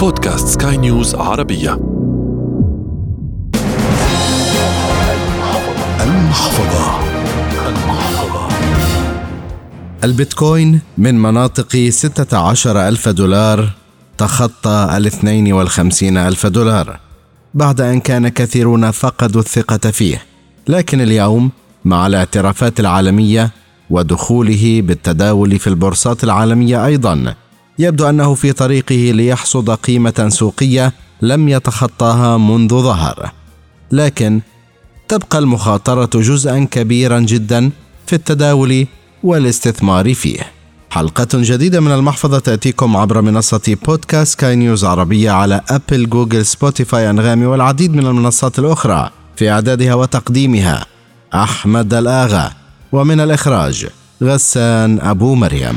بودكاست سكاي نيوز عربية. المحفظة. البيتكوين من مناطق 16 ألف دولار تخطى ال 52 ألف دولار بعد أن كان كثيرون فقدوا الثقة فيه. لكن اليوم مع الاعترافات العالمية ودخوله بالتداول في البورصات العالمية أيضا يبدو أنه في طريقه ليحصد قيمة سوقية لم يتخطاها منذ ظهر لكن تبقى المخاطرة جزءا كبيرا جدا في التداول والاستثمار فيه. حلقة جديدة من المحفظة تأتيكم عبر منصة بودكاست سكاي نيوز عربية على أبل، جوجل، سبوتيفاي، أنغامي والعديد من المنصات الأخرى في إعدادها وتقديمها أحمد الآغا ومن الإخراج غسان أبو مريم.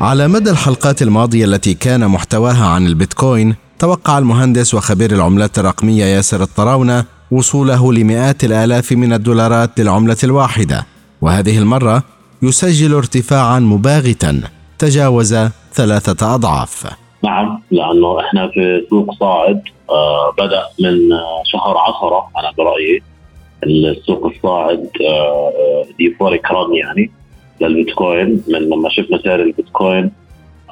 على مدى الحلقات الماضية التي كان محتواها عن البيتكوين توقع المهندس وخبير العملات الرقمية ياسر الطراونة وصوله لمئات الآلاف من الدولارات للعملة الواحدة. وهذه المرة يسجل ارتفاعا مباغتا تجاوز ثلاثة أضعاف. نعم لأنه إحنا في سوق صاعد آه بدأ من آه شهر عشرة أنا برأيي. السوق الصاعد آه ديفوريك run يعني. للبيتكوين من لما شفنا سعر البيتكوين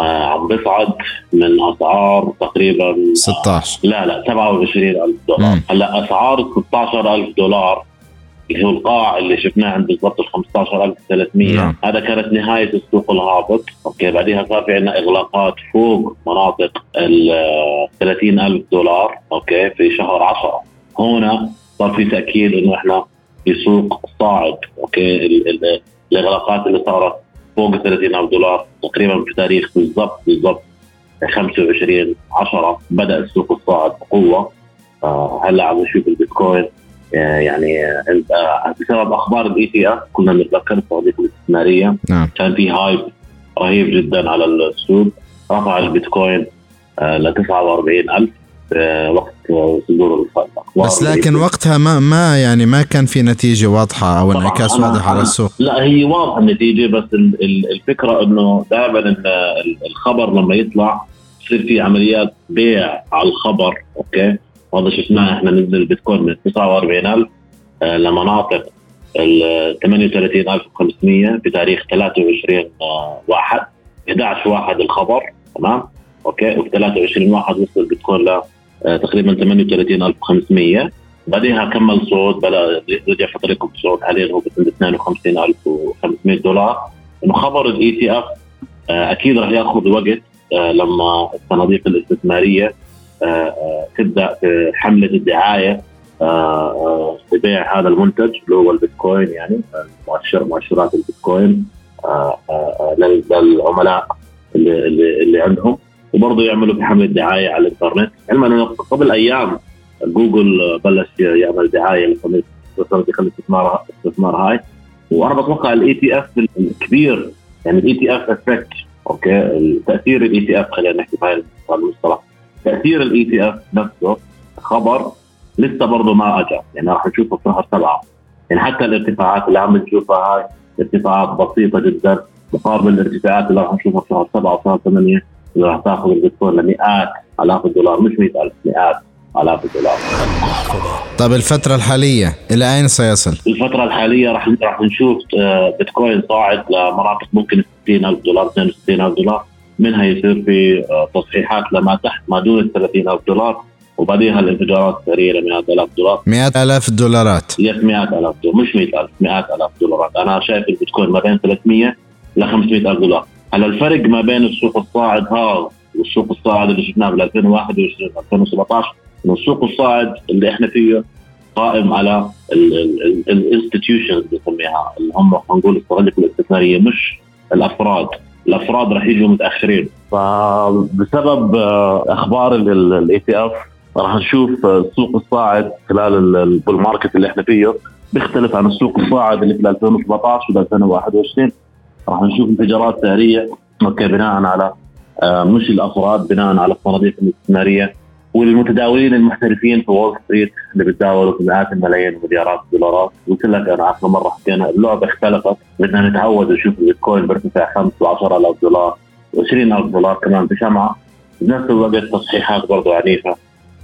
آه عم بيصعد من أسعار تقريبا 16 لا لا 27000 دولار. هلأ أسعار 16000 دولار اللي هو القاع اللي شفناه عند بالضبط ال 15300 نعم. هذا كانت نهاية السوق الهابط. okay بعدها صار في عندنا إغلاقات فوق مناطق ال 30000 دولار. okay في شهر 10 هنا صار في تأكيد إنه إحنا في سوق صاعد. okay ال- ال- الاغلاقات اللي صارت فوق 30000 دولار تقريبا في تاريخ بالضبط بالضبط 25 10 بدأ السوق الصاعد بقوة. آه هلأ عم نشوف البيتكوين آه يعني آه بسبب أخبار ال ETF كنا بنتذكر الصناديق الاستثمارية. نعم. كان في hype رهيب جدا على السوق. رفع البيتكوين ل 49000 في وقت آه، صدور بس لكن وقتها ما ما يعني ما كان في نتيجة واضحة أو طبعاً انعكاس واضح على السوق. لا هي واضحة النتيجة بس ال- ال- الفكرة إنه دائما الخبر لما يطلع يصير في عمليات بيع على الخبر أوكي؟ وهذا شفناه إحنا نزل البيتكوين من 49000 آه، لمناطق ال 38500 في تاريخ 23 آه، واحد 11 واحد الخبر تمام؟ okay؟ وفي 23 واحد وصل البيتكوين ل آه، تقريبا 38500 بعدها كمل صعود بدا رجع في طريقه الصعود حاليا هو عند 52500 دولار. إنه خبر ال ETF أكيد راح يأخذ وقت آه، لما الصناديق الاستثمارية آه، آه، تبدأ حملة الدعاية آه، آه، لبيع هذا المنتج اللي هو البيتكوين يعني آه، مؤشر مؤشرات البيتكوين آه، آه، آه، لل- للعملاء اللي, اللي, اللي عندهم. وبرضه يعملوا بحمله دعاية على الإنترنت. علما أنه قبل أيام جوجل بلش يعمل دعاية لصناديق الاستثمار الاستثمار هاي. وأنا بتوقع ال ETF الكبير يعني ال ETF effect okay؟ تأثير ال ETF خلينا نحكي بهاي المصطلح. تأثير ال ETF نفسه خبر لسه برضه ما اجى يعني راح نشوفه في شهر سبعة. يعني حتى الارتفاعات اللي عم نشوفها هاي ارتفاعات بسيطة جدا. مقابل الارتفاعات اللي راح نشوفها في شهر سبعة وشهر ثمانية اللي راح تاخذ البيتكوين لمئات ألاف الدولار مش 100000 مئات ألاف الدولار طب الفترة الحالية إلى أين سيصل؟ الفترة الحالية راح راح نشوف آه، بيتكوين صاعد لمناطق ممكن 60000 دولار 62000 دولار. منها يصير في آه، تصحيحات لما تحت ما دون ال 30000 دولار وبعديها الانفجارات السريعة ل 100000 دولار. مئات آلاف الدولارات yes 100000 دولار مش 100000 100000 دولارات. أنا شايف البيتكوين ما بين 300 ل 500000 دولار. هلا الفرق ما بين السوق الصاعد هذا والسوق الصاعد اللي شفناه بال 2021 2017 إنه السوق الصاعد اللي إحنا فيه قائم على ال institutions بنسميها اللي هم خلينا نقول الصناديق الاستثماريه مش الأفراد. الأفراد راح يجوا متأخرين. فبسبب آه، أخبار ال ETF راح نشوف آه، السوق الصاعد خلال ال bull market اللي إحنا فيه بيختلف عن السوق الصاعد اللي في 2017 و 2021 راح نشوف انفجارات سعريه okay بناء على آه، مش الأفراد بناء على الصناديق الاستثمارية والمتداولين المحترفين في وول ستريت اللي بتداولوا في مئات الملايين ومليارات الدولارات. قلت لك أنا آخر مرة حكينا اللعبة اختلفت. بدنا نتعود نشوف البيتكوين بيرتفع 5 و 10000 دولار و20000 دولار كمان بشمعه بنفس الوقت تصحيحات برضه عنيفة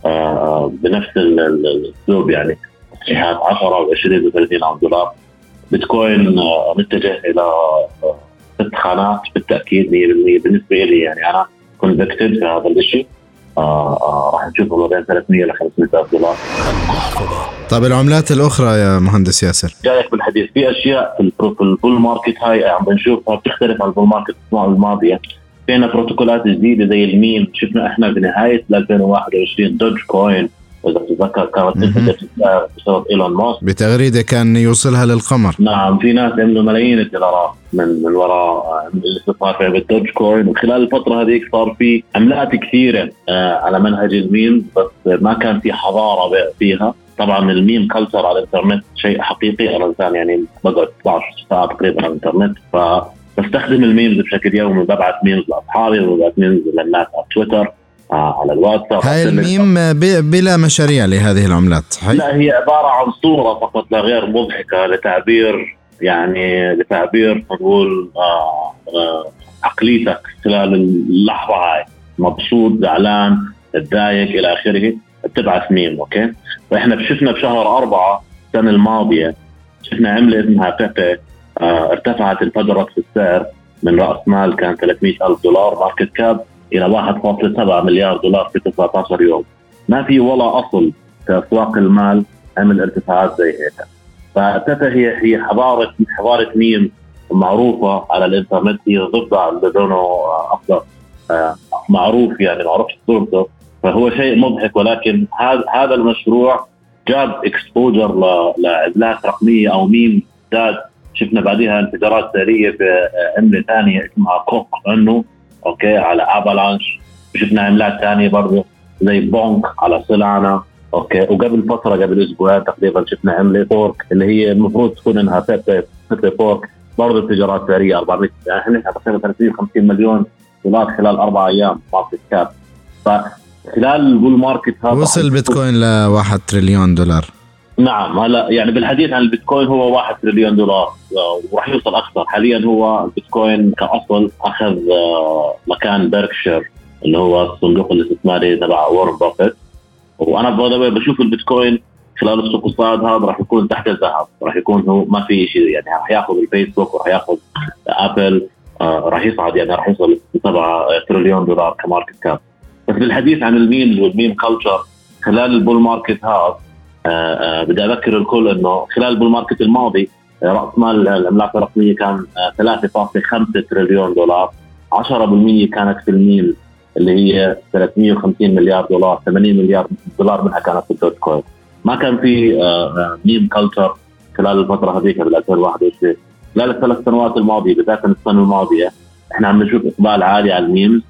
آه، بنفس الأسلوب يعني. تصحيحات 10 و20 و30 دولار. بيتكوين متجه إلى ست خانات بالتأكيد 100% بالنسبة لي يعني أنا convicted في هذا الشيء آه آه راح نشوفه ما بين 300 ل 500 ألف دولار. طيب العملات الأخرى يا مهندس ياسر؟ جايك بالحديث. في أشياء في ال bull market هاي عم بنشوفها بتختلف عن ال bull market الماضيه فينا بروتوكولات جديدة زي الميم. شفنا إحنا بنهاية 2021 Dogecoin وإذا تتذكر كانت بسبب إيلون ماسك. بتغريدة كان يوصلها للقمر. نعم في ناس عملوا ملايين الدولارات من من وراء الاستثمار في بال Dogecoin. وخلال الفترة هذيك صار في عملات كثيرة آه، على منهج الميم بس ما كان في حضارة فيها. طبعا ال meme culture على الإنترنت شيء حقيقي. أنا انسان يعني بقعد 12 ساعة تقريبا على الإنترنت. ف بستخدم ال memes بشكل يومي ببعث memes لأصحابي وببعث memes للناس على تويتر. آه على الواتساب. هاي الميم بلا مشاريع لهذه العملات صحيح؟ لا هي عبارة عن صورة فقط لا غير مضحكة لتعبير يعني لتعبير نقول آه آه عقليتك خلال اللحظة هاي. مبسوط زعلان تضايق إلى آخره. بتبعث meme okay؟ فإحنا شفنا بشهر أربعة السنة الماضية شفنا عملة اسمها بيبي آه ارتفعت انفجرت في السعر من رأس مال كان 300 ألف دولار ماركت كاب. إلى 1.7 مليار دولار في 19 يوم. ما في ولا أصل في أسواق المال عمل ارتفاعات زي هيك. فتتا هي حضاره حضاره ميم معروفة على الإنترنت هي ضفدع اللي لونه اخضر آه، معروف يعني معروف صورته فهو شيء مضحك ولكن هذا هذا المشروع جاب exposure لعملات رقميه أو memes شفنا بعدها انفجارات سعرية في عمله ثانية اسمها Coq Inu okay؟ على Avalanche شفنا عملات ثانية برضه زي Bonk على Solana okay؟ وقبل فترة قبل أسبوعين تقريبا شفنا عملة Pork اللي هي المفروض تكون إنها Pepe Fork. برضه انفجارات سعريه 400 يعني إحنا تقريبا 350 مليون دولار خلال أربع أيام market cap فخلال ال bull market هذا وصل البيتكوين ل 1 تريليون دولار. نعم هلا يعني بالحديث عن البيتكوين هو 1 تريليون دولار وراح يوصل أكثر. حاليا هو البيتكوين كأصل أخذ آه، مكان بيركشير اللي هو الصندوق الاستثماري تبع وورن بافيت وأنا بشوف البيتكوين خلال السوق الصاعد هذا راح يكون تحت الذهب راح يكون هو ما في شيء يعني راح ياخذ الفيسبوك وراح ياخذ ابل آه راح يصعد يعني راح يوصل 7 تريليون دولار ك market cap بس بالحديث عن ال memes وال meme culture خلال ال bull market هذا آه، آه، بدي أذكر الكل إنه خلال ال bull market الماضي آه، رأس مال العملات الرقمية كان 3.5 تريليون دولار. 10% كانت في الميل اللي هي 350 مليار دولار 80 مليار دولار منها كانت في ال Dogecoin ما كان في meme culture خلال الفترة هذيك بال 2021 خلال الثلاث سنوات الماضية بالذات السنة الماضية إحنا عم نشوف إقبال عالي على ال memes.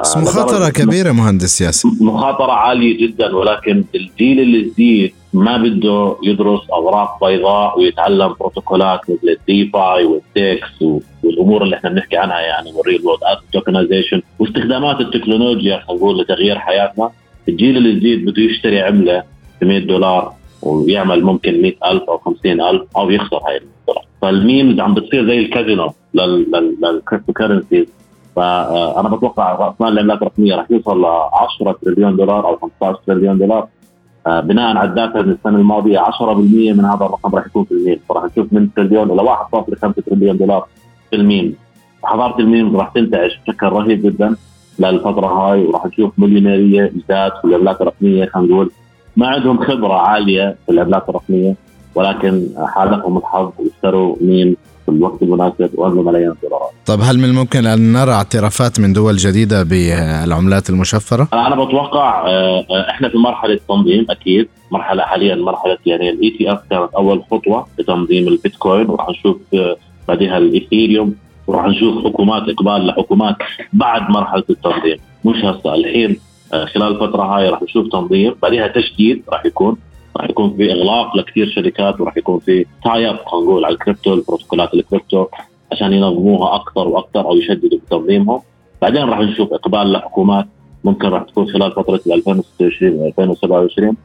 بس مخاطرة كبيرة مهندس ياسر. مخاطرة عالية جدا ولكن الجيل الجديد ما بده يدرس أوراق بيضاء ويتعلم بروتوكولات مثل ال DeFi وال DEX والأمور اللي إحنا بنحكي عنها يعني وال real world tokenization واستخدامات التكنولوجيا خلينا نقول لتغيير حياتنا. الجيل الجديد بده يشتري عملة ب 100 دولار ويعمل ممكن 100000 أو 50000 أو يخسر هاي الدولار فال memes عم بتصير زي الكازينو لل cryptocurrencies فأنا بتوقع راس مال العملات الرقمية راح يوصل ل 10 تريليون دولار أو 15 تريليون دولار. آه، بناء على ال data من السنة الماضية 10% من هذا الرقم راح يكون في الميم فراح نشوف من تريليون إلى 1.5 تريليون دولار في الميم حضارة الميم راح تنتعش بشكل رهيب جدا للفترة هاي وراح نشوف مليونيرية جداد في العملات الرقمية خلينا نقول. ما عندهم خبرة عالية في العملات الرقمية. ولكن حالفهم الحظ واشتروا ميم في الوقت المناسب وجنوا ملايين الدولارات. طب هل من الممكن أن نرى اعترافات من دول جديدة بالعملات المشفرة؟ أنا بتوقع آه، آه، إحنا في مرحلة تنظيم أكيد مرحلة حاليا مرحلة يعني ال ETF كانت أول خطوة لتنظيم البيتكوين وراح نشوف آه، بعدها الايثيريوم وراح نشوف حكومات إقبال لحكومات بعد مرحلة التنظيم مش هسه الحين خلال الفترة هاي راح نشوف تنظيم بعدها تشديد راح يكون راح يكون في إغلاق لكثير شركات وراح يكون في tie up خلينا نقول على الكريبتو البروتوكولات الكريبتو عشان ينظموها أكثر وأكثر أو يشددوا بتنظيمهم بعدين راح نشوف إقبال لحكومات ممكن راح تكون خلال فترة 2026 و 2027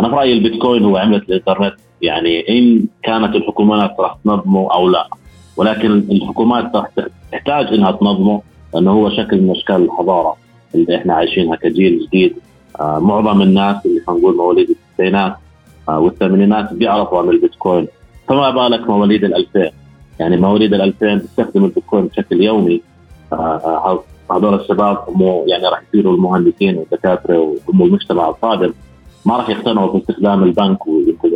أنا في رأيي البيتكوين هو عملة الإنترنت يعني إن كانت الحكومات راح تنظمه أو لا. ولكن الحكومات راح تحتاج إنها تنظمه لأنه هو شكل من أشكال الحضارة اللي إحنا عايشينها كجيل جديد. آه معظم الناس اللي خلينا نقول مواليد التسعينات والثمانينات بيعرفوا عن البيتكوين. فما بالك مواليد ال 2000 يعني مواليد ال 2000 بيستخدموا البيتكوين بشكل يومي. آه, آه، هذول الشباب هم يعني راح يصيروا المهندسين والدكاترة وهم المجتمع القادم ما راح يقتنعوا باستخدام البنك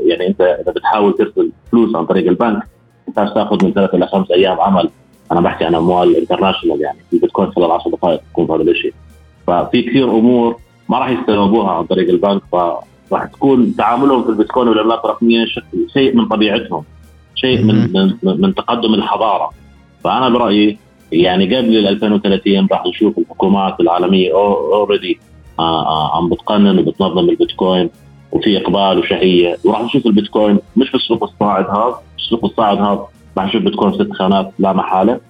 يعني انت إذا بتحاول ترسل فلوس عن طريق البنك تحتاج تاخذ من ثلاث إلى خمس أيام عمل. أنا بحكي عن أموال international يعني في بتكون خلال 10 دقائق تكون هذا الشيء ففي كثير أمور ما راح يستوعبوها عن طريق البنك. فراح تكون تعاملهم في البيتكوين والعملات الرقميه شيء من طبيعتهم. شيء من من, من تقدم الحضارة. فأنا برأيي يعني قبل ال 2030 راح نشوف الحكومات العالمية already آه، آه، عم بتقنن وبتنظم البيتكوين وفي إقبال وشهية. وراح نشوف البيتكوين مش بالسوق الصاعد هذا السوق الصاعد هذا راح نشوف بيتكوين ست خانات لا محالة.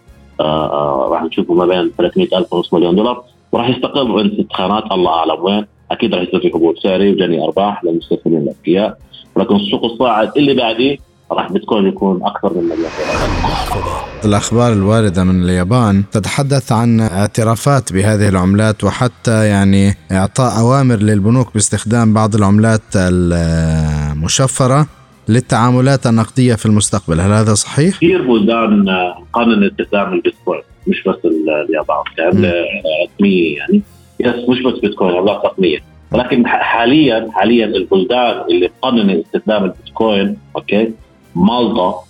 آه راح نشوفه ما بين 300 ألف ونص مليون دولار. وراح يستقر عند ست خانات الله أعلم وين. أكيد راح يصير في هبوط سعري وجني أرباح للمستثمرين الاذكياء ولكن السوق الصاعد اللي بعديه راح بيتكوين يكون أكثر من مليون دولار الأخبار الواردة من اليابان تتحدث عن اعترافات بهذه العملات وحتى يعني إعطاء أوامر للبنوك باستخدام بعض العملات المشفرة للتعاملات النقدية في المستقبل. هل هذا صحيح؟ كثير بلدان قانوني استخدام البيتكوين مش بس اليابان يعني رسمية يعني. yes مش بس بيتكوين لا رقمية ولكن حاليا حاليا البلدان اللي قانوني استخدام البيتكوين أوكي؟ مالطا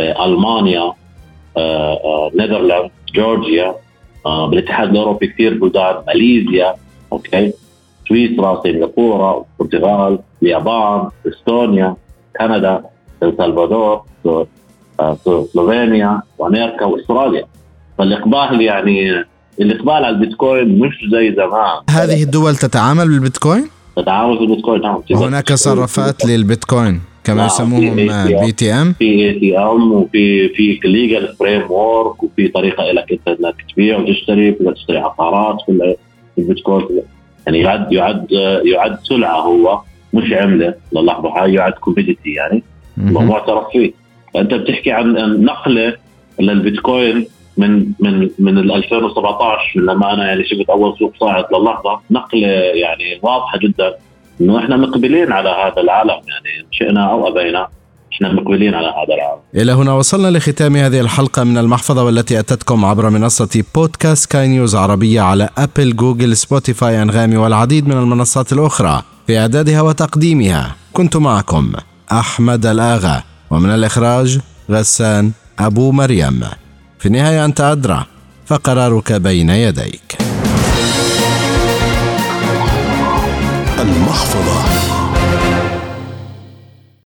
آه، ألمانيا آه، آه، Netherlands جورجيا بالاتحاد الأوروبي كثير بلدان ماليزيا أوكي؟ سويسرا سنغافورة البرتغال اليابان إستونيا كندا السلفادور سلوفينيا وأمريكا وأستراليا. فالإقبال يعني الإقبال على البيتكوين مش زي زمان. هذه الدول تتعامل بالبيتكوين؟ تتعامل بالبيتكوين نعم هناك صرافات للبيتكوين كما نعم، يسموهم BTM في ATM وفي في legal framework وفي طريقة لك أنت إنك تبيع وتشتري تقدر تشتري عقارات في البيتكوين. يعني يعد يعد يعد سلعة هو مش عملة للحظه هاي يعد commodity يعني. معترف فيه فانت بتحكي عن نقلة للبيتكوين من من من 2017 من لما أنا يعني شفت أول سوق صاعد للحظة نقلة يعني واضحة جدا إنه إحنا مقبلين على هذا العالم يعني شئنا أو أبينا إحنا مقبلين على هذا العالم. إلى هنا وصلنا لختام هذه الحلقة من المحفظة والتي أتتكم عبر منصة بودكاست سكاي نيوز عربية على أبل جوجل سبوتيفاي أنغامي والعديد من المنصات الأخرى في إعدادها وتقديمها كنت معكم أحمد الآغا ومن الإخراج غسان أبو مريم. في النهاية أنت أدرى فقرارك بين يديك. المحفظة